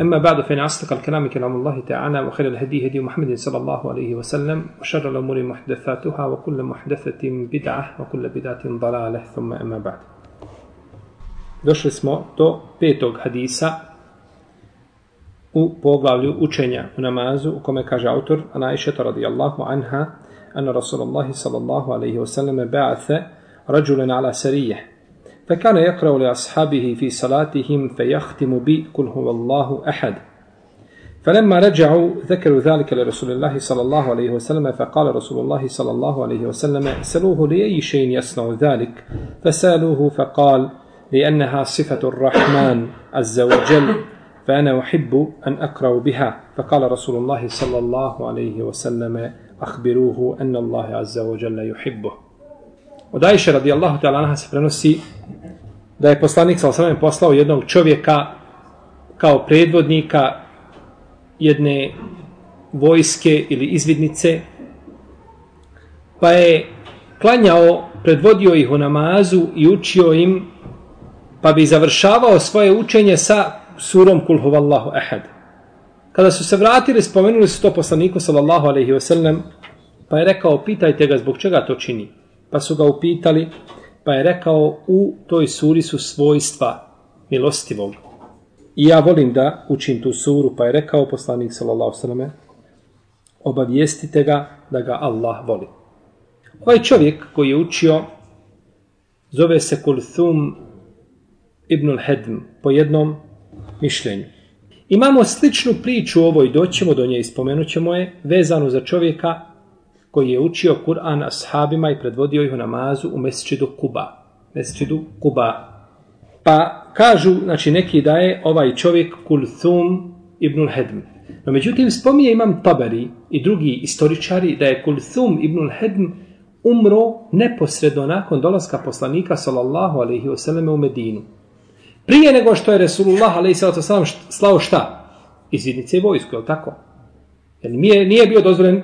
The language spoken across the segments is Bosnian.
أما بعد فإن أصدق الكلام كلام الله تعالى وخير الهدي هدي محمد صلى الله عليه وسلم وشر الأمور محدثاتها وكل محدثة بدعة وكل بدعة ضلالة ثم أما بعد. Došli smo do petog hadisa u poglavlju učenja u namazu u kome kaže autor Anaišeta radijallahu anha أن رسول الله صلى الله عليه وسلم بعث رجلا على سريه فكان يقرأ لأصحابه في صلاتهم فيختم بي قل هو الله أحد. فلما رجعوا ذكروا ذلك لرسول الله صلى الله عليه وسلم فقال رسول الله صلى الله عليه وسلم سلوه لأي شيء يصنع ذلك؟ فسألوه فقال لأنها صفة الرحمن عز وجل فأنا أحب أن أقرأ بها. فقال رسول الله صلى الله عليه وسلم أخبروه أن الله عز وجل يحبه. Od Ajše radijallahu ta'ala anha se prenosi da je poslanik sa osvrame poslao jednog čovjeka kao predvodnika jedne vojske ili izvidnice pa je klanjao, predvodio ih u namazu i učio im pa bi završavao svoje učenje sa surom Kulhuvallahu ehad. Kada su se vratili, spomenuli su to poslaniku sallallahu alaihi wasallam, pa je rekao, pitajte ga zbog čega to čini. Pa su ga upitali, pa je rekao, u toj suri su svojstva milostivog. I ja volim da učim tu suru, pa je rekao poslanik sallallahu alaihi sallam, obavijestite ga da ga Allah voli. Ovaj čovjek koji je učio zove se Kulthum ibn al-Hedm po jednom mišljenju. Imamo sličnu priču o ovoj, doćemo do nje i spomenut ćemo je, vezanu za čovjeka koji je učio Kur'an ashabima i predvodio ih u namazu u mesčidu Kuba. Mesčidu Kuba. Pa kažu, znači neki da je ovaj čovjek Kulthum ibn Hedm. No međutim, spominje imam Tabari i drugi istoričari da je Kulthum ibn Hedm umro neposredno nakon dolaska poslanika sallallahu alaihi wasallam u Medinu. Prije nego što je Resulullah alaihi sallam slao šta? Izvidnice i vojsku, je li tako? Jer nije, nije bio dozvoljen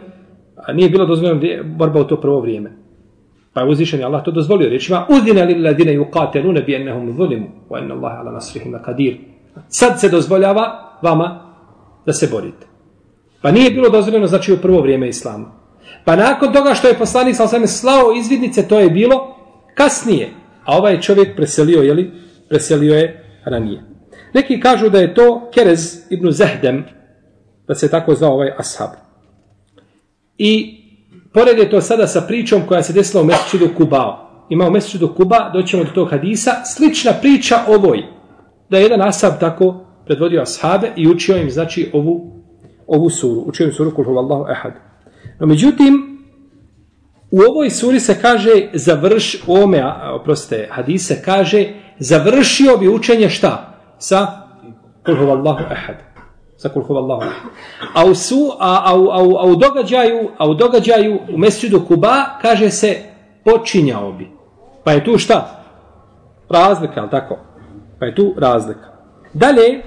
nije bilo dozvoljeno borba u to prvo vrijeme. Pa je uzvišen Allah to dozvolio. Rečima, udine li ladine yuqatelune bi ennehum zulimu, wa enna Allahe ala nasrihim kadir. Sad se dozvoljava vama da se borite. Pa nije bilo dozvoljeno znači u prvo vrijeme Islama. Pa nakon toga što je poslanik sa osvijem slao izvidnice, to je bilo kasnije. A ovaj čovjek preselio, jeli? Preselio je ranije. Neki kažu da je to Kerez ibn Zehdem, da se tako zvao ovaj ashab. I porede to sada sa pričom koja se desila u Mesičidu Kubao. Ima u Mesičidu Kuba, doćemo do tog hadisa, slična priča ovoj. Da je jedan asab tako predvodio ashabe i učio im, znači, ovu, ovu suru. Učio im suru Kulhu Allahu Ehad. No, međutim, u ovoj suri se kaže, završ, u ome, oproste, hadise kaže, završio bi učenje šta? Sa Kulhu Allahu Ehad sa kul huvallahu a u su a, a, a, a, u događaju a u događaju u mesdžidu Kuba kaže se počinjao bi. Pa je tu šta? Razlika al tako? Pa je tu razlika. Dalje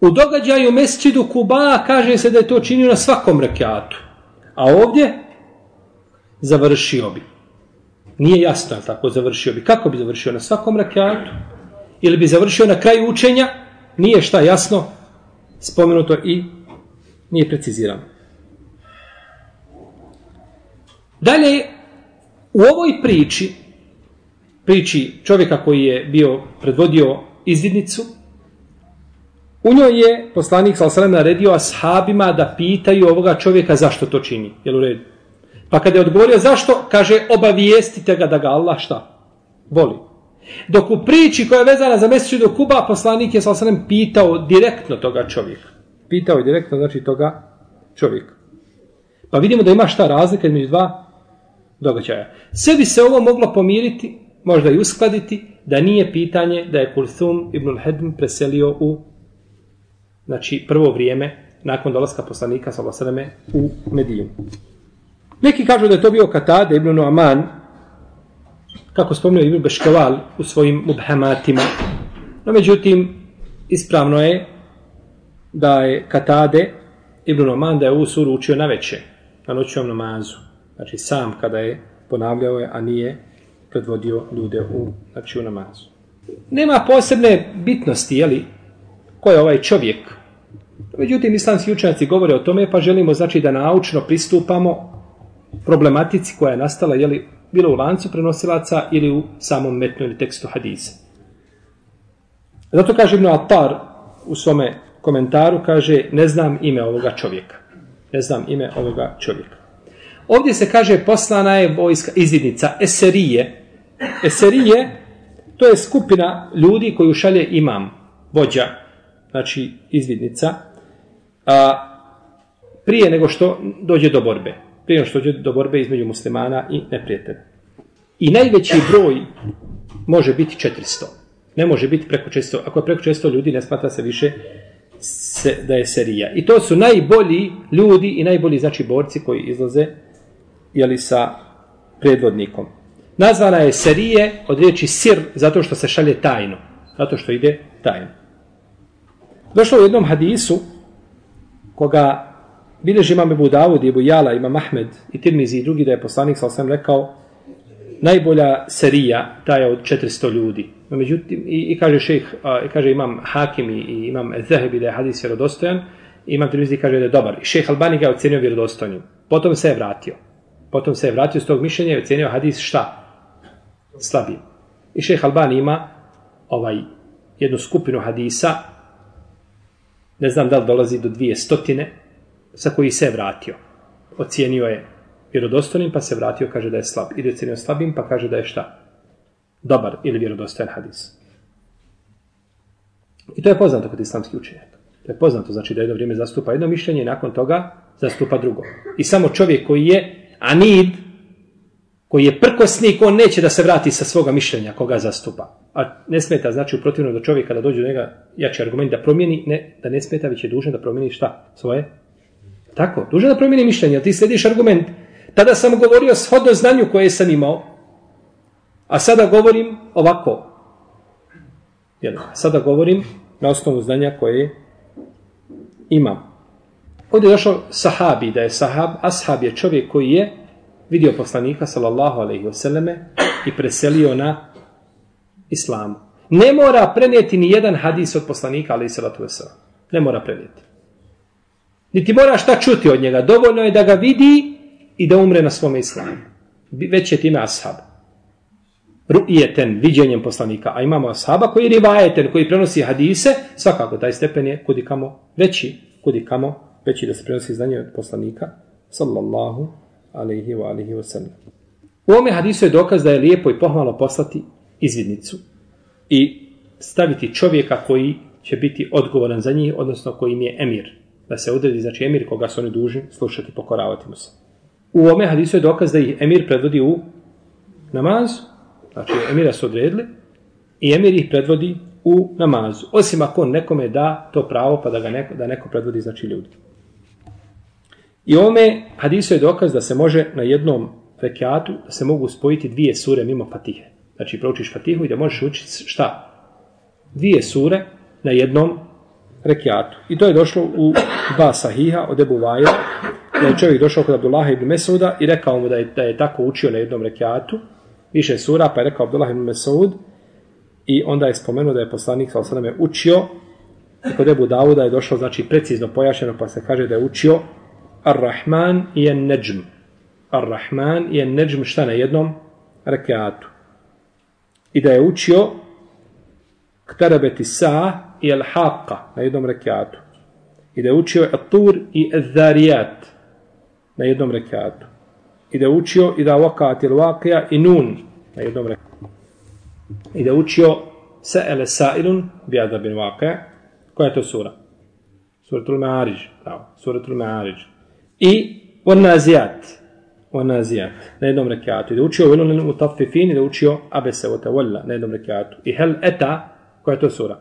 u događaju u mesdžidu Kuba kaže se da je to činio na svakom rekatu a ovdje završio bi. Nije jasno tako završio bi. Kako bi završio? Na svakom rekatu ili bi završio na kraju učenja? Nije šta jasno spomenuto i nije precizirano. Dalje, u ovoj priči, priči čovjeka koji je bio predvodio izvidnicu, u njoj je poslanik Salasalem naredio ashabima da pitaju ovoga čovjeka zašto to čini. Jel u redu? Pa kada je odgovorio zašto, kaže obavijestite ga da ga Allah šta? Voli. Dok u priči koja je vezana za mjesecu do Kuba, poslanik je sa osanem pitao direktno toga čovjeka. Pitao je direktno, znači, toga čovjeka. Pa vidimo da ima šta razlika između dva događaja. Sve bi se ovo moglo pomiriti, možda i uskladiti, da nije pitanje da je Kulthum ibn al-Hedm preselio u znači, prvo vrijeme nakon dolaska poslanika sa u Mediju. Neki kažu da je to bio Katade ibn Nu'man, kako spomnio Ibn Beškeval u svojim mubhamatima. No, međutim, ispravno je da je Katade ibn Nu'man da je ovu suru učio na veće, na noćnom namazu. Znači, sam kada je ponavljao je, a nije predvodio ljude u, znači, u namazu. Nema posebne bitnosti, jeli, ko je ovaj čovjek. Međutim, islamski učenjaci govore o tome, pa želimo, znači, da naučno pristupamo problematici koja je nastala, jeli, bilo u lancu prenosilaca ili u samom metnu ili tekstu hadisa. Zato kaže Ibn Atar u svome komentaru, kaže, ne znam ime ovoga čovjeka. Ne znam ime ovoga čovjeka. Ovdje se kaže poslana je vojska izvidnica Eserije. Eserije, to je skupina ljudi koju šalje imam, vođa, znači izvidnica, a, prije nego što dođe do borbe prije što dođe do borbe između muslimana i neprijatelja. I najveći broj može biti 400. Ne može biti preko 400. Ako je preko 400 ljudi, ne smatra se više se, da je serija. I to su najbolji ljudi i najbolji znači borci koji izlaze jeli, sa predvodnikom. Nazvana je serije od riječi sir zato što se šalje tajno. Zato što ide tajno. Došlo u jednom hadisu koga Bileži imam Ebu Davud, Ebu Jala, ima Ahmed i Tirmizi i drugi da je poslanik sa osam rekao najbolja serija ta je od 400 ljudi. No, međutim, i, i kaže šejh, i kaže imam Hakim i, i imam Zahebi da je hadis vjerodostojan, i imam Tirmizi kaže da je dobar. I šejh Albani ga je ocenio vjerodostojnim. Potom se je vratio. Potom se je vratio s tog mišljenja i ocenio hadis šta? Slabije. I šejh Albani ima ovaj jednu skupinu hadisa, ne znam da li dolazi do dvije stotine, sa koji se vratio. Ocijenio je vjerodostojnim, pa se vratio, kaže da je slab. Ili ocijenio slabim, pa kaže da je šta? Dobar ili vjerodostojan hadis. I to je poznato kod islamskih učenjaka. To je poznato, znači da jedno vrijeme zastupa jedno mišljenje i nakon toga zastupa drugo. I samo čovjek koji je anid, koji je prkosnik, on neće da se vrati sa svoga mišljenja koga zastupa. A ne smeta, znači u protivnom do čovjeka da dođe do njega jači argument da promijeni, ne, da ne smeta, već je dužan da promijeni šta? Svoje Tako, duže da promijeni mišljenje, ti slediš argument. Tada sam govorio shodno znanju koje sam imao, a sada govorim ovako. Jel, sada govorim na osnovu znanja koje imam. Ovdje je došao sahabi, da je sahab, ashab je čovjek koji je vidio poslanika, sallallahu alaihi wasallame, i preselio na islamu. Ne mora prenijeti ni jedan hadis od poslanika, alaihi sallatu wasallam. Ne mora prenijeti. Niti mora šta čuti od njega. Dovoljno je da ga vidi i da umre na svom islamu. Već je time ashab. Ru'ijeten, viđenjem poslanika. A imamo ashaba koji je rivajeten, koji prenosi hadise. Svakako, taj stepen je kudi kamo veći. Kudi kamo veći da se prenosi znanje od poslanika. Sallallahu alaihi wa alaihi wa sallam. U ome hadisu je dokaz da je lijepo i pohvalno poslati izvidnicu. I staviti čovjeka koji će biti odgovoran za njih, odnosno koji im je emir da se odredi, znači emir koga su oni dužni slušati, pokoravati mu se. U ome hadisu je dokaz da ih emir predvodi u namaz, znači emira su odredili, i emir ih predvodi u namazu. Osim ako nekome da to pravo, pa da ga neko, da neko predvodi, znači ljudi. I ome hadisu je dokaz da se može na jednom rekiatu, da se mogu spojiti dvije sure mimo fatihe. Znači, proučiš fatihu i da možeš učiti šta? Dvije sure na jednom rekiatu. I to je došlo u dva sahiha od Ebu Vajra, da je čovjek došao kod Abdullah ibn Mesuda i rekao mu da je, da je tako učio na jednom rekiatu, više sura, pa je rekao Abdullah ibn Mesud, i onda je spomenuo da je poslanik sa osadame učio, i kod Ebu Davuda je došlo, znači, precizno pojašeno, pa se kaže da je učio Ar-Rahman i En-Neđm. Ar-Rahman i En-Neđm šta na jednom rekiatu. I da je učio اقتربت الساعة إلى الحاقة ما يدوم ركعته إذا وجيو الطور إي الذاريات ما يدوم ركعته إذا وجيو إذا وقعت الواقع إنون ما يدوم ركعته إذا وجيو سأل سائل بهذا الواقع كوية السورة. سورة المعارج. نعم، سورة المعارج. إي والنازيات. والنازيات. لا يدوم ركعته إذا وجيو ولون المطففين إذا وجيو أبس وتولى لا يدوم ركعته إي هل أتى Koja je to sura?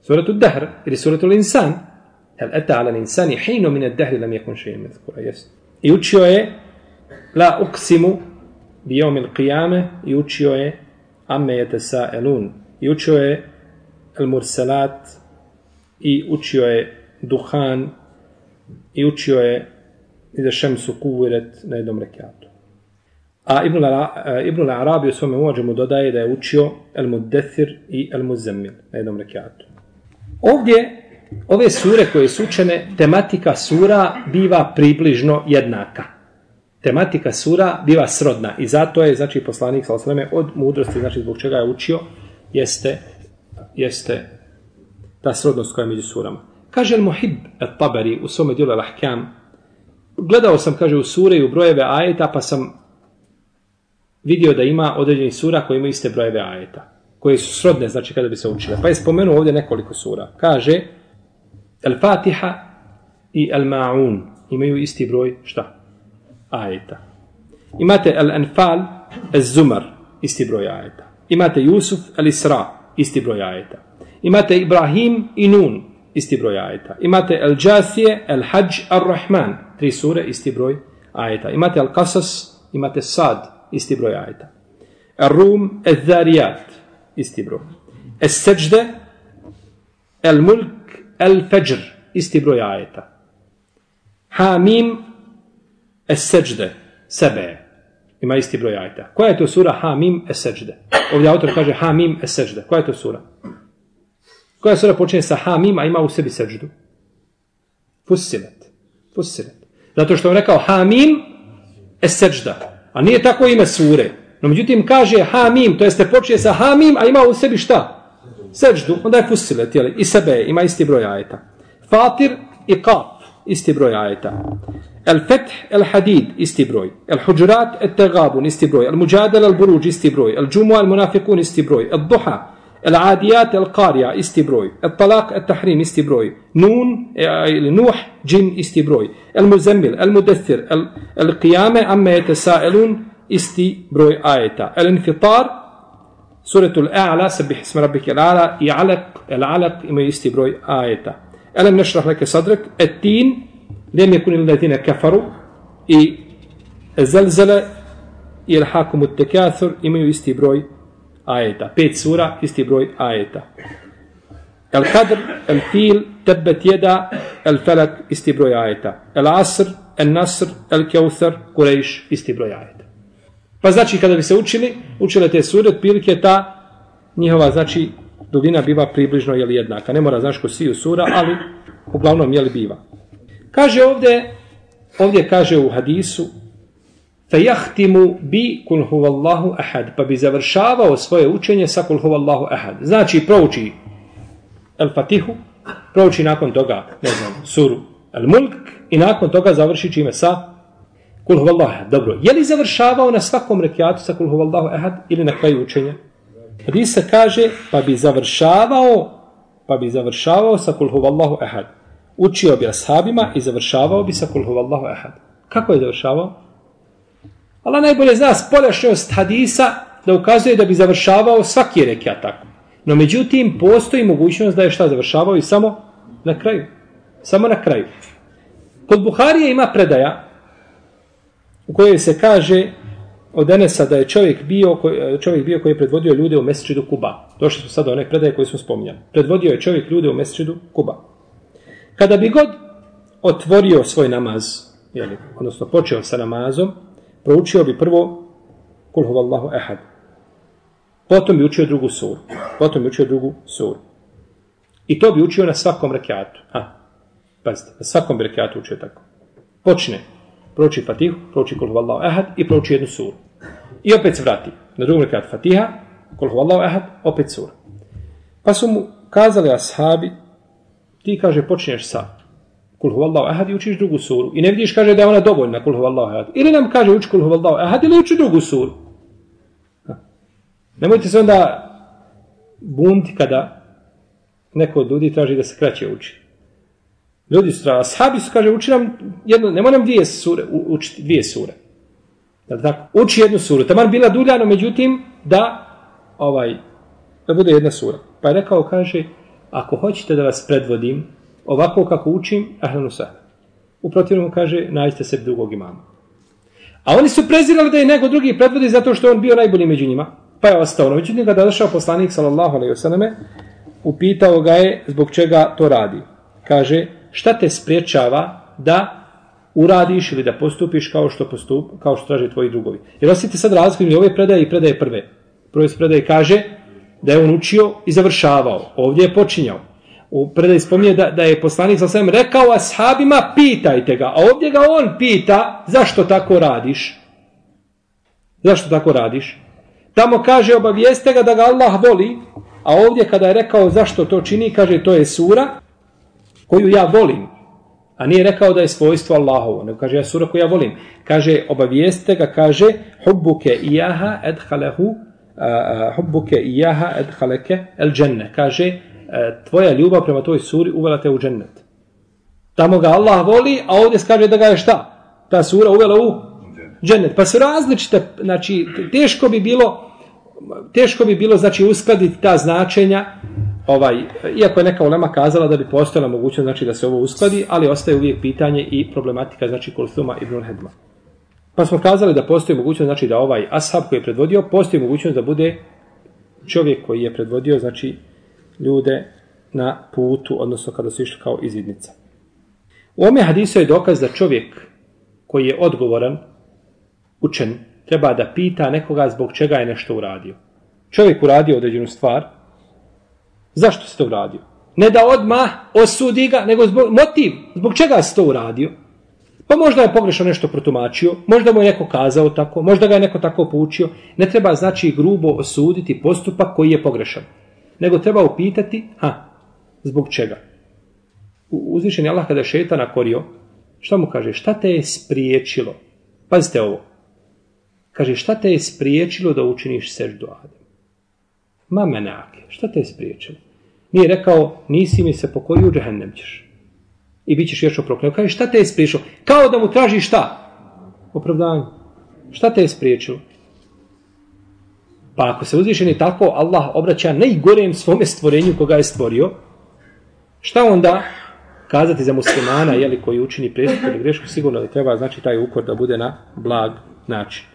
سورة الدهر ili سورة الإنسان هل أتى على الإنسان حين من الدهر لم يكن شيء مذكورا yes. I učio je La uksimu bi jomil qiyame i učio je amme jete sa elun. I učio je el mursalat i učio je duhan i učio je i da šemsu kuviret na jednom rekiatu. A Ibn, eh, Ibn Arabi u svome uvođemu dodaje da je učio el muddethir i el muzzemmil na jednom rekiatu. Ovdje, ove sure koje su učene, tematika sura biva približno jednaka. Tematika sura biva srodna i zato je, znači, poslanik sa osreme od mudrosti, znači, zbog čega je učio, jeste, jeste ta srodnost koja je među surama. Kaže Al-Muhib al-Tabari u svome dijelu Al-Ahkam, gledao sam, kaže, u sure i u brojeve ajeta, pa sam vidio da ima određeni sura koji imaju iste brojeve ajeta, koje su srodne, znači kada bi se učile. Pa je spomenuo ovdje nekoliko sura. Kaže, Al-Fatiha i Al-Ma'un imaju isti broj, šta? Ajeta. Imate Al-Anfal, El Zumar, isti broj ajeta. Imate Jusuf, Al-Isra, isti broj ajeta. Imate Ibrahim i Nun, isti broj ajeta. Imate Al-Jathije, Al-Hajj, Ar-Rahman, tri sure, isti broj ajeta. Imate Al-Qasas, imate Sad, isti broj ajeta. Ar-Rum, Al-Dhariyat, isti broj. Al-Seđde, Al-Mulk, Al-Fajr, isti broj ajeta. Hamim, Al-Seđde, Sebe, ima isti broj ajeta. Koja je to sura Hamim, Al-Seđde? Ovdje autor kaže Hamim, Al-Seđde. Koja je to sura? Koja sura počinje sa Hamim, a ima u sebi seđdu? Fusilet. Fusilet. Zato što je rekao Hamim, Al-Sajda. A nije tako ime sure. No međutim kaže hamim, to jeste počinje sa hamim, a ima u sebi šta? Seđdu, onda je fusile, tijeli. I sebe, ima isti broj ajeta. Fatir i kaf, isti broj ajeta. El feth, el hadid, isti broj. El Hujurat, el tegabun, isti broj. El muđadel, el buruđ, isti broj. El džumu, el munafikun, isti broj. El duha, el adijat, el qarja, isti broj. El talak, el tahrim, isti broj. Nun, ili nuh, džin, isti broj. El muzemmil, el mudethir, el, el qiyame, amme jete saelun, isti broj ajeta. El infitar, suratul a'la, sabih isma rabbike el a'la, i alaq, el alaq, imaju isti broj ajeta. Pet sura, isti broj ajeta. El Kadr, El Fil, Tebet Jeda, El Felak, isti broj ajeta. El Asr, El Nasr, El Kjauthar, Kurejš, isti broj ajeta. Pa znači kada bi se učili, učile te sure, otprilike ta njihova, znači, dubina biva približno jeli jednaka. Ne mora znaš ko siju sura, ali uglavnom jeli biva. Kaže ovdje, ovdje kaže u hadisu, fejahtimu bi kul huvallahu ahad, pa bi završavao svoje učenje sa kul huvallahu ahad. Znači, prouči el fatihu, prouči nakon toga, ne znam, suru el mulk, i nakon toga završi čime sa kul huvallahu ahad. Dobro, je li završavao na svakom rekiatu sa kul huvallahu ahad ili na kraju učenja? Hadis se kaže, pa bi završavao, pa bi završavao sa kul huvallahu ahad. Učio bi ashabima i završavao bi sa kul huvallahu ahad. Kako je završavao? Allah najbolje zna spoljašnjost hadisa da ukazuje da bi završavao svaki rekiat tako. No međutim, postoji mogućnost da je šta završavao i samo na kraju. Samo na kraju. Kod Buharije ima predaja u kojoj se kaže od Enesa da je čovjek bio, čovjek bio koji je predvodio ljude u mesečidu Kuba. Došli smo sada do one predaje koje smo spominjali. Predvodio je čovjek ljude u mesečidu Kuba. Kada bi god otvorio svoj namaz, jeli, odnosno počeo sa namazom, proučio bi prvo kul huvallahu ehad. Potom bi učio drugu suru. Potom bi učio drugu suru. I to bi učio na svakom rekiatu. Ha. Pazite, na svakom bi rekiatu učio tako. Počne. Prouči fatihu, prouči kul huvallahu ehad i prouči jednu suru. I opet se vrati. Na drugom rekiatu fatiha, kul huvallahu ehad, opet sura. Pa su mu kazali ashabi, ti kaže počinješ sa kul huvallahu ahad i učiš drugu suru. I ne vidiš kaže da je ona dovoljna kul huvallahu ahad. Ili nam kaže uči kul huvallahu ahad ili uči drugu suru. Nemojte se onda bunti kada neko od ljudi traži da se kraće uči. Ljudi su traži, ashabi su kaže uči nam jedno, ne moram dvije sure, učiti dvije sure. Da tako? Uči jednu suru. Taman bila duljano, međutim, da ovaj, da bude jedna sura. Pa je rekao, kaže, ako hoćete da vas predvodim, ovako kako učim, ahlanu sahna. U protivnom kaže, najste se drugog imama. A oni su prezirali da je nego drugi predvodi zato što on bio najbolji među njima. Pa je ostao. No, međutim, kada došao poslanik, sallallahu alaihi wasallam, upitao ga je zbog čega to radi. Kaže, šta te spriječava da uradiš ili da postupiš kao što postup, kao što traže tvoji drugovi. Jer osjeti sad razliku između ove predaje i predaje prve. Prve predaje kaže da je on učio i završavao. Ovdje je počinjao u predaj spominje da, da je poslanik sa svem rekao ashabima pitajte ga, a ovdje ga on pita zašto tako radiš? Zašto tako radiš? Tamo kaže obavijeste ga da ga Allah voli, a ovdje kada je rekao zašto to čini, kaže to je sura koju ja volim. A nije rekao da je svojstvo Allahovo, nego kaže ja sura koju ja volim. Kaže obavijeste ga, kaže hubbuke ijaha edhalehu uh, hubbuke ijaha edhaleke el dženne. Kaže E, tvoja ljubav prema toj suri uvela te u džennet. Tamo ga Allah voli, a ovdje skaže da ga je šta? Ta sura uvela u džennet. Pa su različite, znači, teško bi bilo, teško bi bilo, znači, uskladiti ta značenja, ovaj, iako je neka ulema kazala da bi postojala mogućnost, znači, da se ovo uskladi, ali ostaje uvijek pitanje i problematika, znači, Kulthuma ibn Hedma. Pa smo kazali da postoji mogućnost, znači, da ovaj ashab koji je predvodio, postoji mogućnost da bude čovjek koji je predvodio, znači, ljude na putu, odnosno kada su išli kao izidnica. U ome hadisu je dokaz da čovjek koji je odgovoran, učen, treba da pita nekoga zbog čega je nešto uradio. Čovjek uradio određenu stvar, zašto se to uradio? Ne da odmah osudi ga, nego zbog, motiv, zbog čega se to uradio? Pa možda je pogrešno nešto protumačio, možda mu je neko kazao tako, možda ga je neko tako poučio. Ne treba znači grubo osuditi postupak koji je pogrešan nego treba upitati, ha, zbog čega? Uzvišen je Allah kada je šetan korio, šta mu kaže? Šta te je spriječilo? Pazite ovo. Kaže, šta te je spriječilo da učiniš seždu Adem? Ma menake, šta te je spriječilo? Nije rekao, nisi mi se pokoju, džehennem ćeš. I bit ćeš još oprokljeno. Kaže, šta te je spriječilo? Kao da mu traži šta? Opravdanje. Šta te je spriječilo? Pa ako se uzvišeni tako, Allah obraća najgorem svome stvorenju koga je stvorio, šta onda kazati za muslimana jeli, koji učini prestup ili grešku, sigurno da treba znači taj ukor da bude na blag način.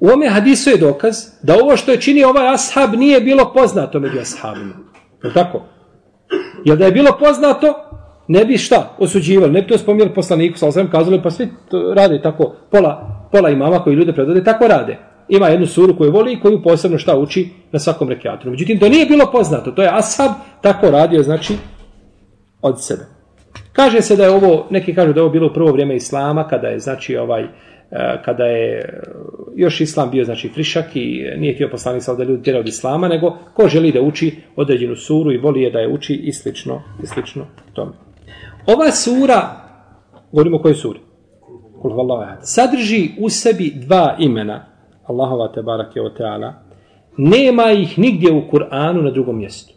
U ome hadisu je dokaz da ovo što je činio ovaj ashab nije bilo poznato među ashabima. Je tako? Jer da je bilo poznato, ne bi šta osuđivali, ne bi to spomnjeli poslaniku, sa osvijem kazali, pa svi rade tako, pola, pola imama koji ljude predvode, tako rade ima jednu suru koju voli i koju posebno šta uči na svakom rekiatu. Međutim, to nije bilo poznato. To je ashab tako radio, znači, od sebe. Kaže se da je ovo, neki kažu da je ovo bilo prvo vrijeme islama, kada je, znači, ovaj, e, kada je e, još islam bio, znači, frišak i e, nije htio poslanik sa da ljudi tjera od islama, nego ko želi da uči određenu suru i voli je da je uči i slično, i slično tome. Ova sura, govorimo o kojoj suri? Sadrži u sebi dva imena, Allahova te barake o teala, nema ih nigdje u Kur'anu na drugom mjestu.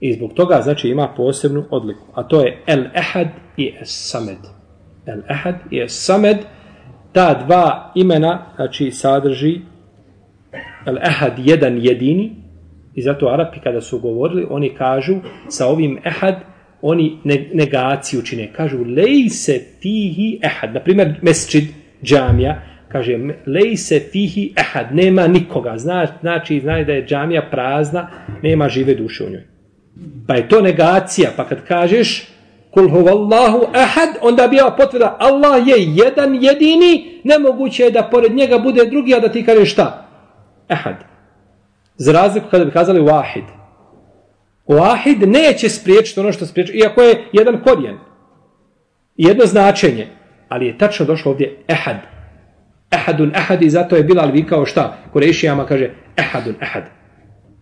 I zbog toga, znači, ima posebnu odliku. A to je El Ehad i Es Samed. El Ehad i Es Samed, ta dva imena, znači, sadrži El Ehad jedan jedini, i zato Arapi kada su govorili, oni kažu sa ovim Ehad, oni negaciju čine. Kažu, lej se fihi Ehad. Naprimjer, mesčid, džamija, kaže lej se fihi ehad, nema nikoga, znači, znači znaj da je džamija prazna, nema žive duše u njoj. Pa je to negacija, pa kad kažeš kul huvallahu ehad, onda bi ja potvrda Allah je jedan jedini, nemoguće je da pored njega bude drugi, a da ti kažeš šta? Ehad. Za razliku kada bi kazali wahid. Wahid neće spriječiti ono što spriječi, iako je jedan korijen. Jedno značenje, ali je tačno došlo ovdje ehad ehadun ehad i zato je Bilal vikao šta? Kurešijama kaže ehadun ehad.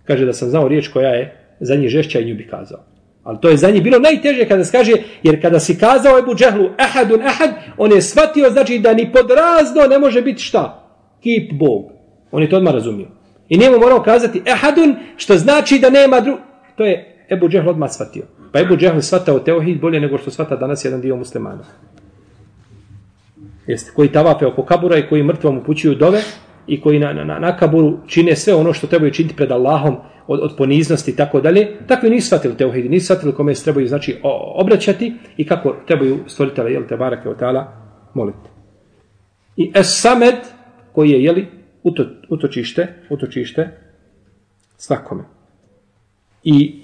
Kaže da sam znao riječ koja je za njih žešća i nju bi kazao. Ali to je za njih bilo najteže kada se kaže, jer kada si kazao Ebu Džehlu ehadun ehad, on je shvatio znači da ni pod razno ne može biti šta? Kip Bog. On je to odmah razumio. I njemu morao kazati ehadun, što znači da nema dru... To je Ebu Džehl odmah shvatio. Pa Ebu Džehl shvatao teohid bolje nego što shvata danas jedan dio muslimana jeste, koji tavape oko kabura i koji mrtvom upućuju dove i koji na, na, na kaburu čine sve ono što trebaju činiti pred Allahom od, od poniznosti i tako dalje, takvi nisu shvatili teuhidi, nisu shvatili kome se trebaju znači, obraćati i kako trebaju stvoritele, jel te barake od tala, moliti. i Es-Samed, koji je, jeli, uto, utočište, utočište svakome. I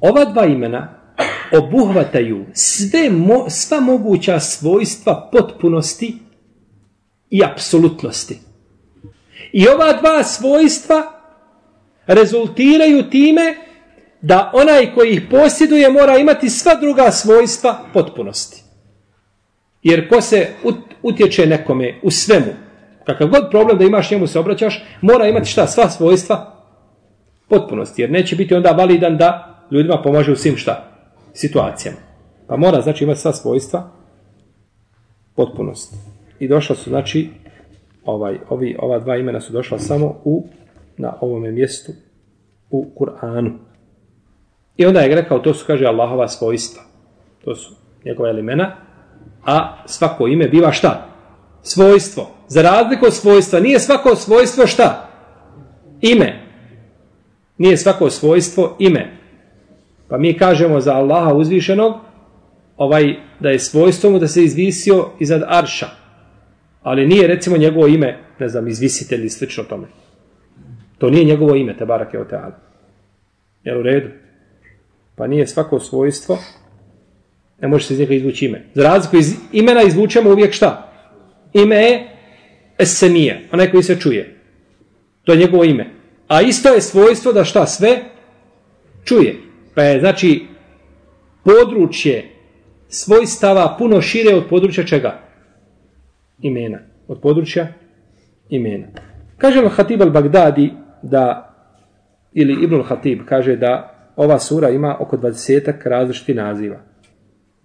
ova dva imena obuhvataju sve mo, sva moguća svojstva potpunosti i apsolutnosti. I ova dva svojstva rezultiraju time da onaj koji ih posjeduje mora imati sva druga svojstva potpunosti. Jer ko se utječe nekome u svemu, kakav god problem da imaš njemu se obraćaš, mora imati šta? Sva svojstva potpunosti. Jer neće biti onda validan da ljudima pomaže u svim šta? Situacijama. Pa mora znači imati sva svojstva potpunosti. I došla su znači ovaj, ovi, ova dva imena su došla samo u na ovome mjestu u Kur'anu. I onda je rekao, to su, kaže, Allahova svojstva. To su njegova imena. A svako ime biva šta? Svojstvo. Za razliku od svojstva, nije svako svojstvo šta? Ime. Nije svako svojstvo ime. Pa mi kažemo za Allaha uzvišenog, ovaj, da je svojstvo mu da se izvisio iznad Arša. Ali nije recimo njegovo ime, ne znam, izvisitelj i slično tome. To nije njegovo ime, te barake o. Jel u redu? Pa nije svako svojstvo, ne može se iz njega izvući ime. Za razliku iz imena izvučemo uvijek šta? Ime je esenije, onaj koji se čuje. To je njegovo ime. A isto je svojstvo da šta sve čuje. Pa je, znači, područje svojstava puno šire od područja čega? Imena. Od područja imena. Kaže Al-Hatib al-Bagdadi da, ili Ibn al-Hatib kaže da ova sura ima oko 20 različiti naziva.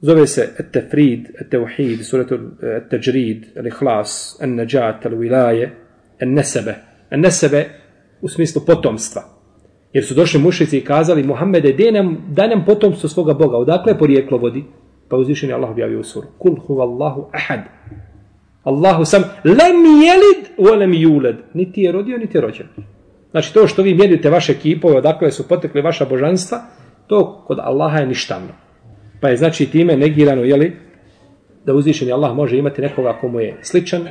Zove se Et-Tefrid, Et-Tevhid, Suratu Et-Tajrid, eh, Al-Ikhlas, An-Najat, Al-Wilaje, An-Nesebe. An-Nesebe u smislu potomstva. Jer su došli mušici i kazali Muhammede, daj nam, daj nam potomstvo svoga Boga. Odakle je porijeklo vodi? Pa uzvišen je Allah objavio u suru. Kul huvallahu ahad. Allahu sam lem jelid u lem juled. Niti je rodio, niti je rođen. Znači to što vi mjerite vaše kipove, odakle su potekli vaša božanstva, to kod Allaha je ništavno. Pa je znači time negirano, jeli, da uzvišeni Allah može imati nekoga komu je sličan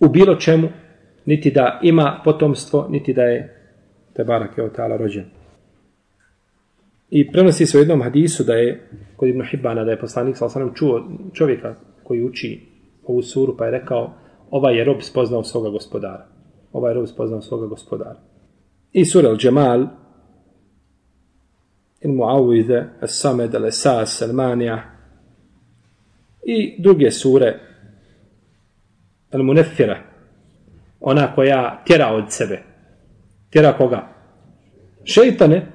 u bilo čemu, niti da ima potomstvo, niti da je te barake od ta'ala rođen. I prenosi se u jednom hadisu da je kod Ibn Hibbana, da je poslanik sa osanem čuo čovjeka koji uči ovu suru, pa je rekao, ovaj je rob spoznao svoga gospodara. Ovaj je rob spoznao svoga gospodara. I sura Al-đemal, il Muawide, As-Samed, al-Esas, al-Manija i druge sure al-Munefira, ona koja tjera od sebe. Tjera koga? Šeitane,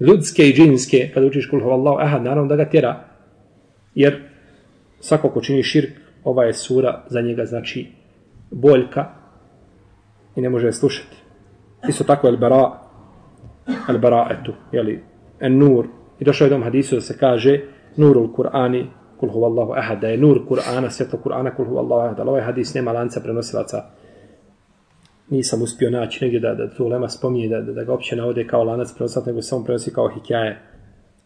ljudske i džinske, kada učiš kulhu Allahu ahad, naravno da ga tjera, jer svako ko čini širk, ova je sura za njega znači boljka i ne može je slušati. Isto tako el bara el bara etu, jeli, en nur. I došao je dom hadisu da se kaže nurul Kur'ani, kul huvallahu ahad, da je nur Kur'ana, svjetlo Kur'ana, kul huvallahu ahad. Ali ovaj hadis nema lanca prenosilaca. Nisam uspio naći negdje da, da tu lema spominje, da, da, da ga opće navode kao lanac prenosilaca, nego samo prenosi kao hikjaje.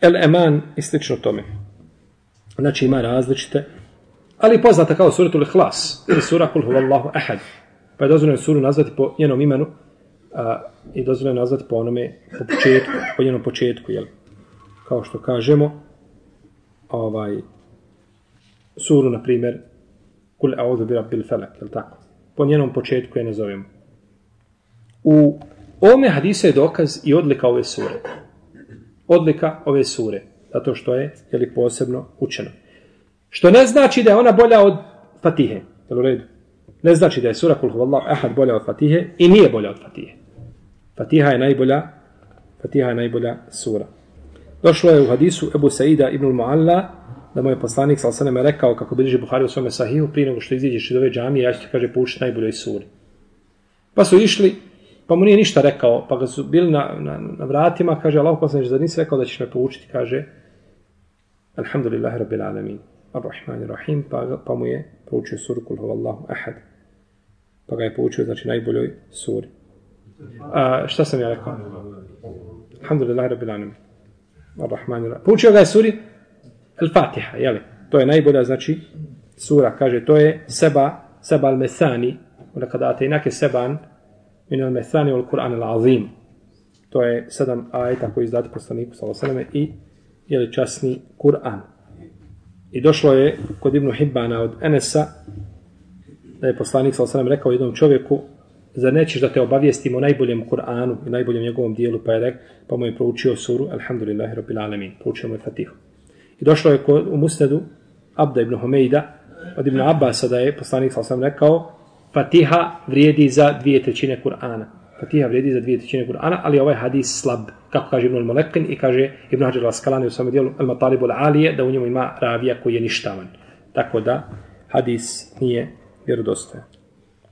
El eman i slično tome. Znači ima različite ali poznata kao suratul Ihlas, ili sura kul huvallahu ahad. Pa je dozvoljeno suru nazvati po njenom imenu a, i dozvoljeno nazvati po onome po početku, po njenom početku, jel? Kao što kažemo, ovaj, suru, na primjer, kul a'udhu bi rabbil felak, jel tako? Po njenom početku je nazovemo. U ome hadise je dokaz i odlika ove sure. Odlika ove sure, zato što je, je li, posebno učeno. Što ne znači da je ona bolja od Fatihe. Jel u redu? Ne znači da je sura Kul Huvallahu Ahad bolja od Fatihe i nije bolja od Fatihe. Fatiha je najbolja Fatiha je najbolja sura. Došlo je u hadisu Ebu Saida ibn Mu'alla da moj poslanik sa osanem je rekao kako bilježi Buhari u svome sahihu prije nego što iziđeš iz ove džamije ja ću ti kaže poučiti najboljoj suri. Pa su išli pa mu nije ništa rekao pa ga su bili na, na, na vratima kaže Allah poslanič, zar nisi rekao da ćeš me poučiti kaže Alhamdulillah Rabbil Alamin. Ar-Rahman Rahim, pa, pa mu je poučio suru Kul Huvallahu Ahad. Pa ga je poučio, znači, najboljoj suri. A, šta sam ja rekao? Alhamdulillah, Rabbil Alamin, Ar-Rahman Rahim. Poučio ga je suri Al-Fatiha, jeli? To je najbolja, znači, sura, kaže, to je seba seba al mesani, onda kada te inake seban, min al mesani ul Kur'an al azim. To je sedam ajeta koji izdati poslaniku sallallahu i je časni Kur'an. I došlo je kod Ibnu Hibbana od Enesa da je poslanik sallallahu rekao jednom čovjeku za nećeš da te obavijestimo o najboljem Kur'anu i najboljem njegovom dijelu, pa je rekao, pa mu je proučio suru, alhamdulillahi rabbil alamin, proučio mu je Fatihu. I došlo je kod, u Musnedu Abda ibn Humejda, od Ibn Abbasa da je poslanik sallallahu rekao, Fatiha vrijedi za dvije trećine Kur'ana. Fatiha vrijedi za dvije trećine Kur'ana, ali ovaj hadis slab, kako kaže Ibn al-Molekin i kaže Ibn Hajar al-Askalani u svome dijelu al-Matalibu al-Alije, da u njemu ima ravija koji je ništavan. Tako da hadis nije vjerodostojan.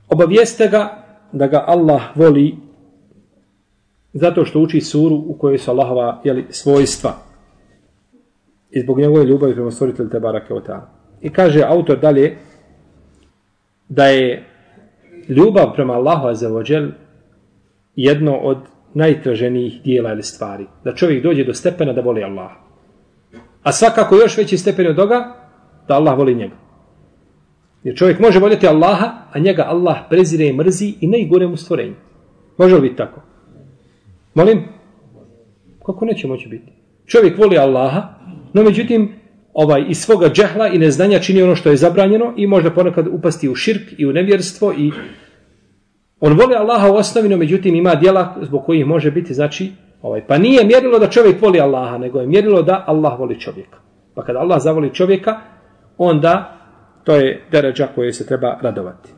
Obavijeste ga da ga Allah voli zato što uči suru u kojoj su Allahova jeli, svojstva i zbog njegove ljubavi prema stvoritelju te barake o I kaže autor dalje da je ljubav prema Allahu azzawajal jedno od najtraženijih dijela ili stvari. Da čovjek dođe do stepena da voli Allah. A svakako još veći stepen od toga da Allah voli njega. Jer čovjek može voljeti Allaha, a njega Allah prezire i mrzi i najgore mu stvorenje. Može li biti tako? Molim? Kako neće moći biti? Čovjek voli Allaha, no međutim, ovaj iz svoga džehla i neznanja čini ono što je zabranjeno i možda ponekad upasti u širk i u nevjerstvo i on voli Allaha u osnovi, no međutim ima djela zbog kojih može biti, znači, ovaj, pa nije mjerilo da čovjek voli Allaha, nego je mjerilo da Allah voli čovjeka. Pa kada Allah zavoli čovjeka, onda to je deređa koje se treba radovati.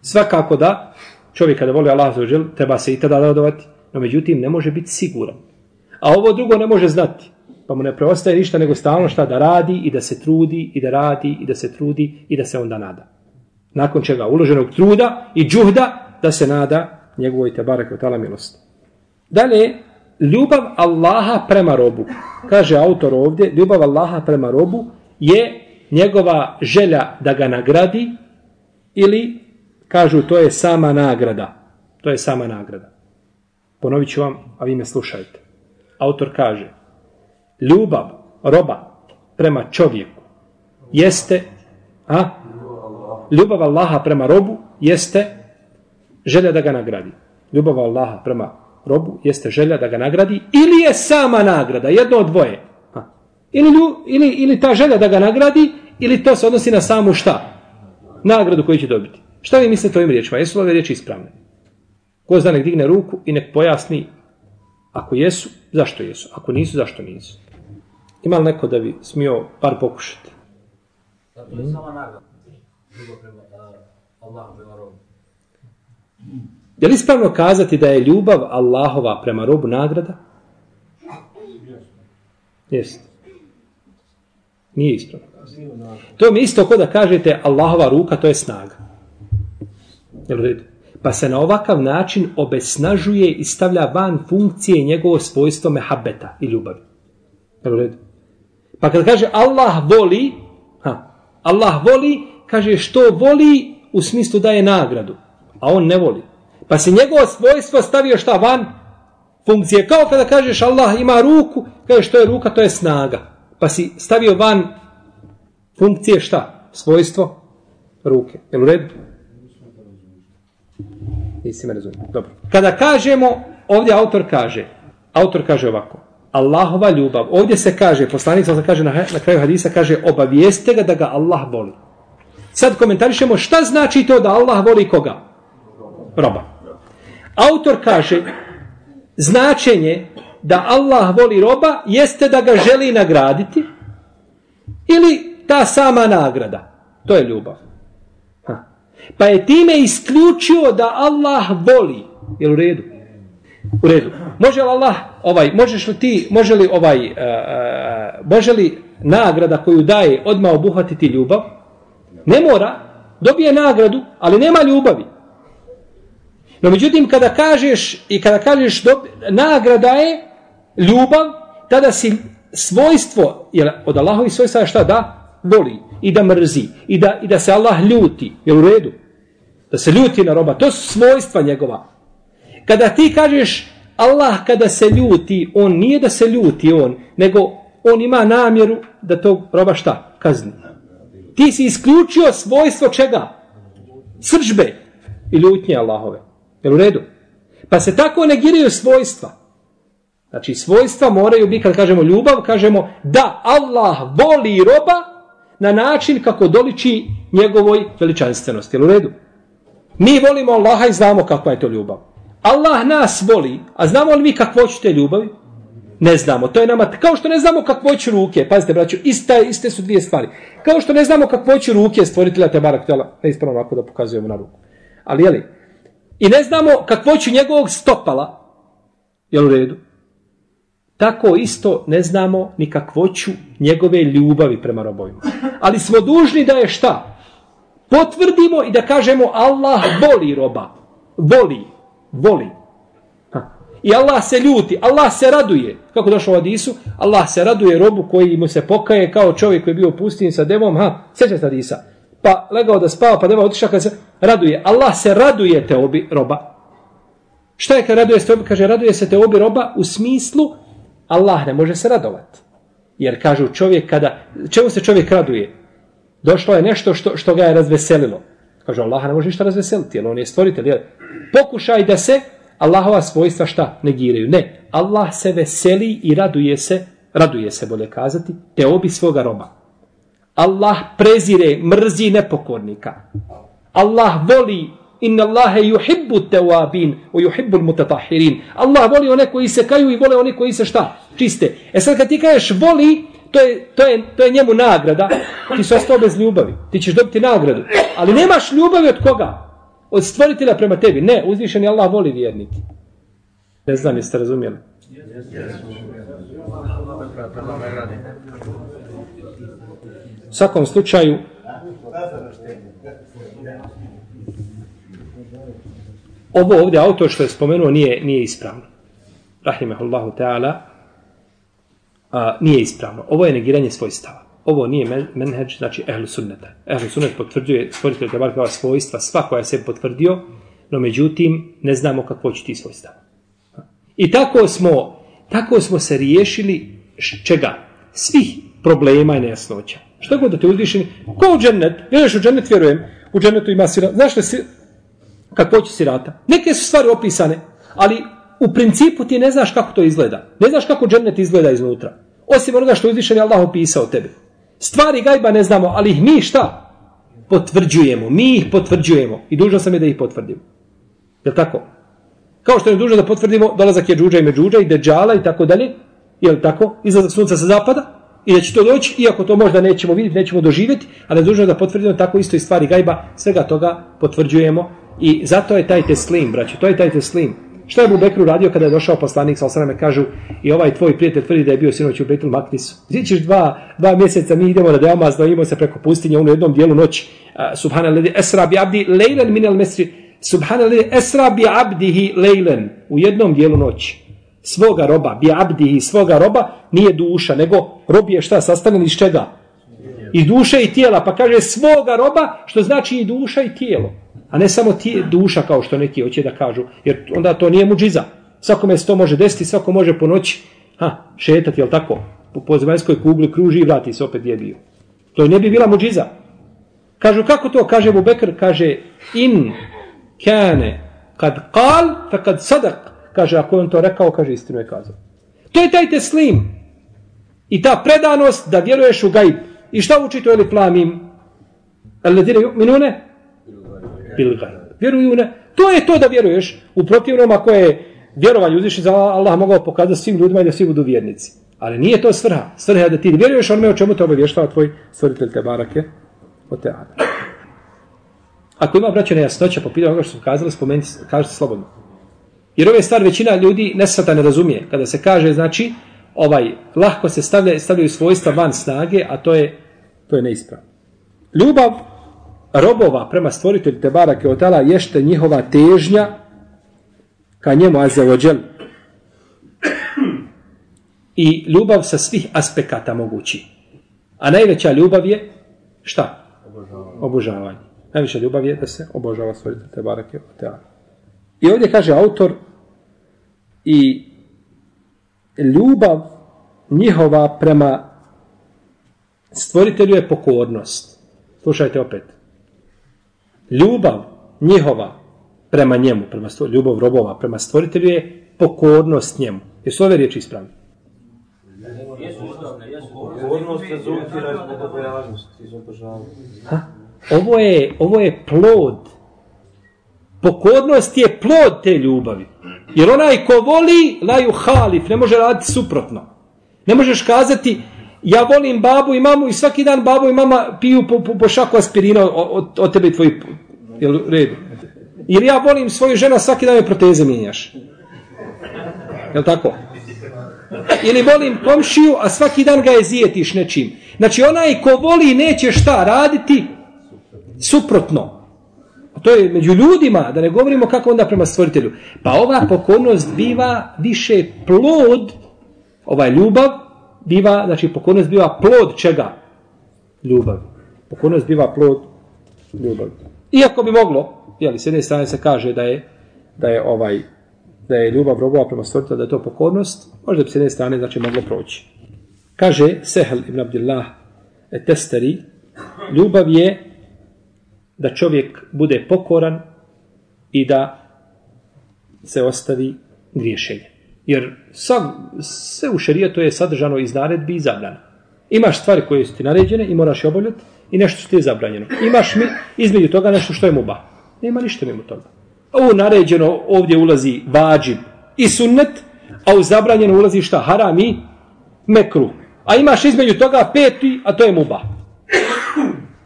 Svakako da čovjek kada voli Allah zaođel, treba se i tada radovati, no međutim ne može biti siguran. A ovo drugo ne može znati. Pa mu ne preostaje ništa nego stalno šta da radi i da se trudi i da radi i da se trudi i da se onda nada. Nakon čega uloženog truda i džuhda da se nada njegovoj te barek od milosti. Dalje, ljubav Allaha prema robu. Kaže autor ovdje, ljubav Allaha prema robu je njegova želja da ga nagradi ili kažu to je sama nagrada. To je sama nagrada. Ponovit ću vam, a vi me slušajte. Autor kaže, ljubav roba prema čovjeku jeste, a? Ljubav Allaha prema robu jeste želja da ga nagradi. Ljubav Allaha prema robu jeste želja da ga nagradi ili je sama nagrada, jedno od dvoje. Ili, ili, ili ta želja da ga nagradi, ili to se odnosi na samu šta? Nagradu koju će dobiti. Šta vi mislite o ovim riječima? Jesu li ove riječi ispravne? Ko zna nek digne ruku i nek pojasni ako jesu, zašto jesu? Ako nisu, zašto nisu? Ima li neko da bi smio par pokušati? Zato je sama nagrada. Drugo prema Allah prema robu. Je li ispravno kazati da je ljubav Allahova prema robu nagrada? Jeste. Nije ispravno. To mi isto kod da kažete Allahova ruka, to je snaga. Jel redu? Pa se na ovakav način obesnažuje i stavlja van funkcije njegovo svojstvo mehabeta i ljubavi. Jel redu? Pa kad kaže Allah voli, ha, Allah voli, kaže što voli u smislu daje nagradu, a on ne voli. Pa se njegovo svojstvo stavio šta van? Funkcije. Kao kada kažeš Allah ima ruku, kaže što je ruka, to je snaga pa si stavio van funkcije šta? Svojstvo ruke. Jel u redu? Nisi me razumio. Dobro. Kada kažemo, ovdje autor kaže, autor kaže ovako, Allahova ljubav, ovdje se kaže, poslanik se kaže na, na kraju hadisa, kaže, obavijeste ga da ga Allah voli. Sad komentarišemo šta znači to da Allah voli koga? Roba. Autor kaže, značenje da Allah voli roba jeste da ga želi nagraditi ili ta sama nagrada. To je ljubav. Ha. Pa je time isključio da Allah voli. Je u redu? U redu. Može li Allah, ovaj, možeš li ti, može li ovaj, uh, može li nagrada koju daje odmah obuhvatiti ljubav? Ne mora, dobije nagradu, ali nema ljubavi. No međutim, kada kažeš i kada kažeš dob, nagrada je ljubav, tada si svojstvo, jer od Allahovi svojstva šta da? Voli i da mrzi i da, i da se Allah ljuti, je u redu? Da se ljuti na roba, to su svojstva njegova. Kada ti kažeš Allah kada se ljuti, on nije da se ljuti on, nego on ima namjeru da to roba šta? Kazni. Ti si isključio svojstvo čega? sržbe i ljutnje Allahove. Jel u redu? Pa se tako negiraju svojstva. Znači svojstva moraju biti, kad kažemo ljubav, kažemo da Allah voli roba na način kako doliči njegovoj veličanstvenosti. Jel u redu? Mi volimo Allaha i znamo kakva je to ljubav. Allah nas voli, a znamo li mi kakvoću te ljubavi? Ne znamo. To je nama, kao što ne znamo kakvoću ruke, pazite braću, iste, iste su dvije stvari. Kao što ne znamo kakvoću ruke stvoritelja te barak tela, ne ispravno ovako da pokazujemo na ruku. Ali jeli? I ne znamo kakvoću njegovog stopala, jel u redu? Tako isto ne znamo ni kakvoću njegove ljubavi prema robovima. Ali smo dužni da je šta? Potvrdimo i da kažemo Allah voli roba. Voli. Voli. Ha. I Allah se ljuti. Allah se raduje. Kako došlo u Adisu? Allah se raduje robu koji mu se pokaje kao čovjek koji je bio u pustini sa devom. Ha. Sjeća se Adisa. Pa legao da spava, pa deva otiša kad se raduje. Allah se raduje te obi roba. Šta je kad raduje se te obi? Kaže, raduje se te obi roba u smislu Allah ne može se radovati. Jer kažu čovjek kada, čemu se čovjek raduje? Došlo je nešto što, što ga je razveselilo. Kaže, Allah ne može ništa razveseliti, jer on je stvoritelj. Jer pokušaj da se Allahova svojstva šta negiraju. Ne, Allah se veseli i raduje se, raduje se bolje kazati, te obi svoga roba. Allah prezire, mrzi nepokornika. Allah voli Inna Allahe yuhibbu tawabin wa yuhibbu al-mutatahhirin. Allah voli one koji se kaju i vole one koji se šta? Čiste. E sad kad ti kažeš voli, to je, to je, to je njemu nagrada. Ti si ostao bez ljubavi. Ti ćeš dobiti nagradu. Ali nemaš ljubavi od koga? Od stvoritelja prema tebi. Ne, uzvišeni Allah voli vjernike. Ne znam, jeste razumijeli? U svakom slučaju, ovo ovdje autor što je spomenuo nije, nije ispravno. Rahimahullahu ta'ala a, nije ispravno. Ovo je negiranje svojstava. Ovo nije menheđ, znači ehlu sunneta. Ehlu sunnet potvrđuje stvoritelj tabarkava svojstva, sva koja se potvrdio, no međutim ne znamo kako će ti svojstava. I tako smo, tako smo se riješili čega? Svih problema i nejasnoća. Što god da te uzvišeni? Ko u džennet? Vjeruješ u džennet, vjerujem. U džennetu ima sirata. Znaš li kakvoću sirata. Neke su stvari opisane, ali u principu ti ne znaš kako to izgleda. Ne znaš kako džennet izgleda iznutra. Osim onoga što je Allah opisao tebi. Stvari gajba ne znamo, ali ih mi šta? Potvrđujemo. Mi ih potvrđujemo. I dužno sam je da ih potvrdim. Je tako? Kao što je dužno da potvrdimo dolazak je džuđa i međuđa i deđala i tako dalje. Je tako? Izlazak sunca sa zapada. I da će to doći, iako to možda nećemo vidjeti, nećemo doživjeti, ali je dužno da potvrdimo tako isto i stvari gajba. Svega toga potvrđujemo I zato je taj teslim, braćo, to je taj teslim. Šta je Abu Bekru radio kada je došao poslanik sa osrame, kažu, i ovaj tvoj prijatelj tvrdi da je bio sinoć u Betul Maknisu. Gdje ćeš dva, dva mjeseca, mi idemo na Deoma, zdavimo se preko pustinje, u jednom dijelu noć, uh, subhana ledi, esra bi abdi, lejlen minel mesri, subhana ledi, esra bi abdihi lejlen, u jednom dijelu noći. Svoga roba, bi abdihi, svoga roba, nije duša, nego rob je šta, sastavljen iz čega? I duše i tijela, pa kaže svoga roba, što znači i duša i tijelo a ne samo ti duša kao što neki hoće da kažu, jer onda to nije muđiza. Svakome se to može desiti, svako može po noći ha, šetati, jel tako? Po, po zemaljskoj kugli kruži i vrati se opet gdje bio. To ne bi bila muđiza. Kažu, kako to? Kaže Abu Bekr, kaže, in kane kad kal, fa kad sadak. Kaže, ako on to rekao, kaže, istinu je kazao. To je taj teslim. I ta predanost da vjeruješ u gajb. I šta uči to ili plamim? Alladine ju'minune? bil gajb. Vjeruju ne. To je to da vjeruješ. U protivnom, ako je vjerovanje uzviši za Allah mogao pokazati svim ljudima da svi budu vjernici. Ali nije to svrha. Svrha je da ti vjeruješ onome o čemu te obavještava tvoj stvoritelj te barake o te teatru. Ako ima braća nejasnoća po pitanju što su kazali, spomenuti, kažete slobodno. Jer ove stvari većina ljudi nesvata ne razumije. Kada se kaže, znači, ovaj, lahko se stavlja, stavljaju svojstva van snage, a to je, to je neispravno. Ljubav robova prema stvoritelju Tebara Keotala ješte njihova težnja ka njemu Azeođel i ljubav sa svih aspekata mogući. A najveća ljubav je šta? Obožavanje. obožavanje. Najveća ljubav je da se obožava stvoritelj Tebara Keotala. I ovdje kaže autor i ljubav njihova prema stvoritelju je pokornost. Slušajte opet ljubav njihova prema njemu, prema stvor, ljubav robova prema stvoritelju je pokornost njemu. Jesu ove riječi ispravne? Pokornost rezultira iz bogobojaznosti, iz obožavanja. Ha? Ovo je, ovo je plod. Pokornost je plod te ljubavi. Jer onaj ko voli, laju halif, ne može raditi suprotno. Ne možeš kazati, ja volim babu i mamu i svaki dan babu i mama piju po, po, po šaku aspirina od, od tebe i tvoji jel, u redu. Ili ja volim svoju ženu, svaki dan je proteze mijenjaš. Jel tako? Ili volim komšiju, a svaki dan ga je zijetiš nečim. Znači onaj ko voli neće šta raditi suprotno. To je među ljudima, da ne govorimo kako onda prema stvoritelju. Pa ova pokornost biva više plod, ovaj ljubav, biva, znači pokornost biva plod čega? Ljubav. Pokornost biva plod ljubav. Iako bi moglo, jeli, s jedne strane se kaže da je, da je ovaj, da je ljubav robova prema stvoritelju, da je to pokornost, možda bi s jedne strane znači moglo proći. Kaže Sehel ibn Abdillah Testeri, ljubav je da čovjek bude pokoran i da se ostavi griješenje. Jer sav, sve u šarijetu je sadržano iz naredbi i zabrana. Imaš stvari koje su ti naređene i moraš je obavljati i nešto što ti je zabranjeno. Imaš mi između toga nešto što je muba. Nema ništa mimo toga. Ovo naređeno ovdje ulazi vađib i sunnet, a u zabranjeno ulazi šta? Haram i mekru. A imaš između toga peti, a to je muba.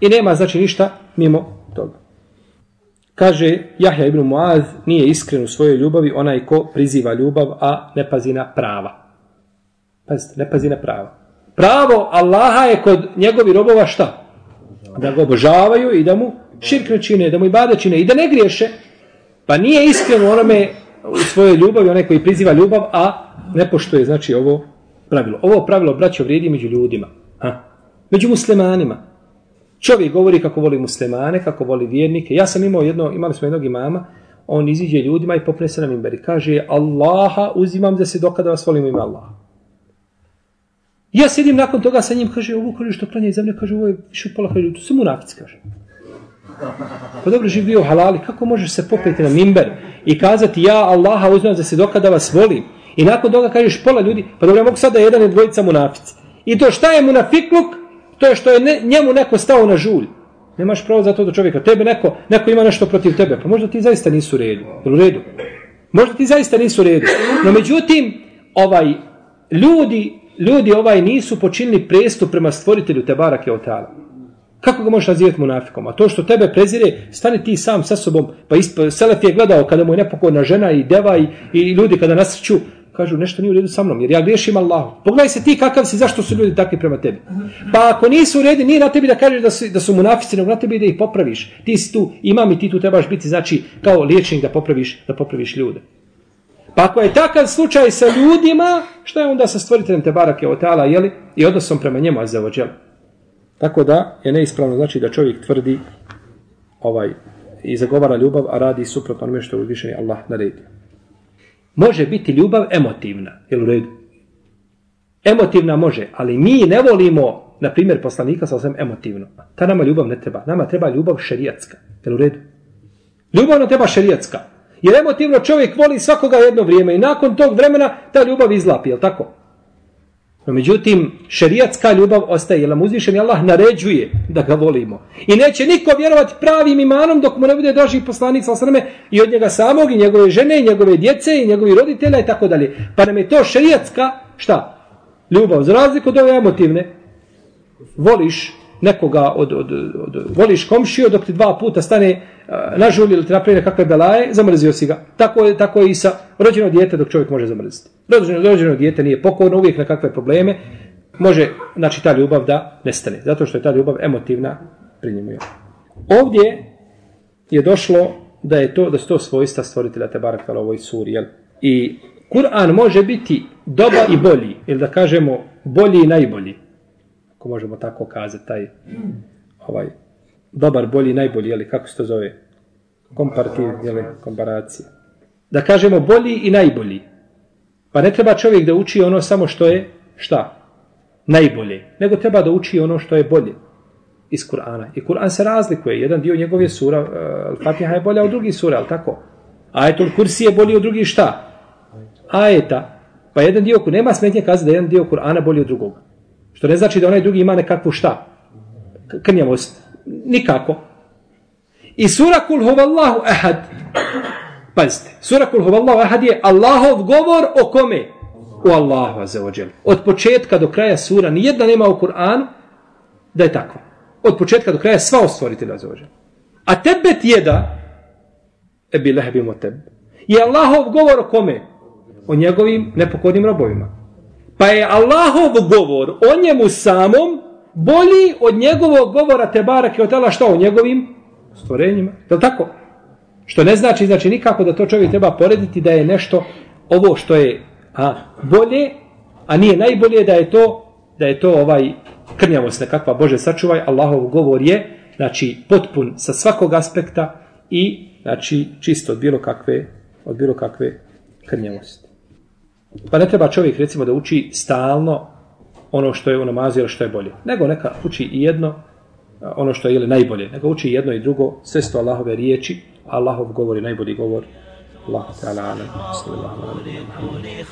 I nema znači ništa mimo toga. Kaže Jahja ibn Muaz nije iskren u svojoj ljubavi onaj ko priziva ljubav, a ne pazi na prava. Pazite, ne pazi na prava. Pravo Allaha je kod njegovi robova šta? Da ga obožavaju i da mu širkne čine, da mu i bade čine i da ne griješe. Pa nije iskren u onome u svojoj ljubavi, onaj koji priziva ljubav, a ne poštuje, znači, ovo pravilo. Ovo pravilo, braćo, vrijedi među ljudima. Ha? Među muslimanima. Čovjek govori kako voli muslimane, kako voli vjernike. Ja sam imao jedno, imali smo jednog imama, on iziđe ljudima i popne se na i Kaže, Allaha uzimam za se dokada vas volim ime Allaha. Ja sedim nakon toga sa njim, kaže, ovo kaže što klanja iz zemlje, kaže, ovo je više od pola kaže, to se munafic, kaže. Pa dobro, živ bio halali, kako možeš se popeti na mimber i kazati, ja Allaha uzimam za se dokada vas volim. I nakon toga kažeš pola ljudi, pa dobro, ja mogu sada jedan i dvojica munafici. I to šta je munafikluk? To je što je ne, njemu neko stao na žulj. Nemaš pravo za to do čovjeka. Tebe neko, neko ima nešto protiv tebe. Pa možda ti zaista nisu u redu. Jel u redu? Možda ti zaista nisu u redu. No međutim, ovaj, ljudi, ljudi ovaj nisu počinili prestup prema stvoritelju te barake od tala. Kako ga možeš nazivati munafikom? A to što tebe prezire, stani ti sam sa sobom. Pa isp, Selef je gledao kada mu je nepokorna žena i deva i, i ljudi kada nasrću, kažu nešto nije u redu sa mnom, jer ja griješim Allahu. Pogledaj se ti kakav si, zašto su ljudi takvi prema tebi. Pa ako nisu u redu, nije na tebi da kažeš da su, da su munafici, nego na tebi da ih popraviš. Ti si tu, imam i ti tu trebaš biti, znači, kao liječnik da popraviš, da popraviš ljude. Pa ako je takav slučaj sa ljudima, što je onda sa stvoriteljem te barake od tala, jeli? I odnosom prema njemu, a za Tako da je neispravno znači da čovjek tvrdi ovaj i zagovara ljubav, a radi suprotno onome što je uzvišeni Allah naredio. Može biti ljubav emotivna, jel u redu? Emotivna može, ali mi ne volimo, na primjer, poslanika sa osvijem emotivno. Ta nama ljubav ne treba. Nama treba ljubav šerijatska. Jel u redu? Ljubav nam treba šerijatska. Jer emotivno čovjek voli svakoga jedno vrijeme i nakon tog vremena ta ljubav izlapi, jel tako? No, međutim, šerijatska ljubav ostaje, jer nam uzvišen Allah naređuje da ga volimo. I neće niko vjerovati pravim imanom dok mu ne bude draži poslanik sa osrme i od njega samog, i njegove žene, i njegove djece, i njegovi roditelja i tako dalje. Pa nam je to šerijatska, šta? Ljubav. Za razliku od ove emotivne, voliš nekoga od, od, od, od voliš komšiju dok ti dva puta stane uh, ili ti napravi nekakve belaje, zamrzio si ga. Tako je, tako je i sa rođeno dijete dok čovjek može zamrziti. Rođeno, rođeno dijete nije pokorno, uvijek na kakve probleme, može, znači, ta ljubav da nestane. Zato što je ta ljubav emotivna pri njemu. Ovdje je došlo da je to da su to svojstva stvoritelja te barakala ovoj suri. Jel? I Kur'an može biti dobar i bolji, ili da kažemo bolji i najbolji ako možemo tako kazati, taj ovaj, dobar, bolji, najbolji, jeli, kako se to zove? Komparativ, jeli, komparacija. Da kažemo bolji i najbolji. Pa ne treba čovjek da uči ono samo što je, šta? Najbolje. Nego treba da uči ono što je bolje. iz Kur'ana. I Kur'an se razlikuje. Jedan dio njegove sura, uh, Al-Fatiha je bolja od drugih sura, ali tako? Ajetul Kursi je bolji od drugih šta? Ajeta. Pa jedan dio, nema smetnje kazati da je jedan dio Kur'ana bolji od drugog. Što ne znači da onaj drugi ima nekakvu šta? Krnjavost. Nikako. I sura Kul huvallahu ahad. Pazite, sura Kul huvallahu ahad je Allahov govor o kome? U Allahu azeođel. Od početka do kraja sura nijedna nema u Kur'anu da je takva. Od početka do kraja sva o stvoritelju. A tebet jeda ebi lehbi moteb. Je Allahov govor o kome? O njegovim nepokornim robovima. Pa je Allahov govor o njemu samom bolji od njegovog govora te barake od Allah što o njegovim stvorenjima. Je tako? Što ne znači, znači nikako da to čovjek treba porediti da je nešto ovo što je a, bolje, a nije najbolje da je to da je to ovaj krnjavost nekakva Bože sačuvaj, Allahov govor je znači potpun sa svakog aspekta i znači čisto od bilo kakve od bilo kakve krnjavosti. Pa ne treba čovjek recimo da uči stalno ono što je u namazu ili što je bolje. Nego neka uči i jedno ono što je ili najbolje. Nego uči jedno i drugo, sve sto Allahove riječi, Allahov govori najbolji govor. Allah ta'ala, sallallahu alaihi wa sallam.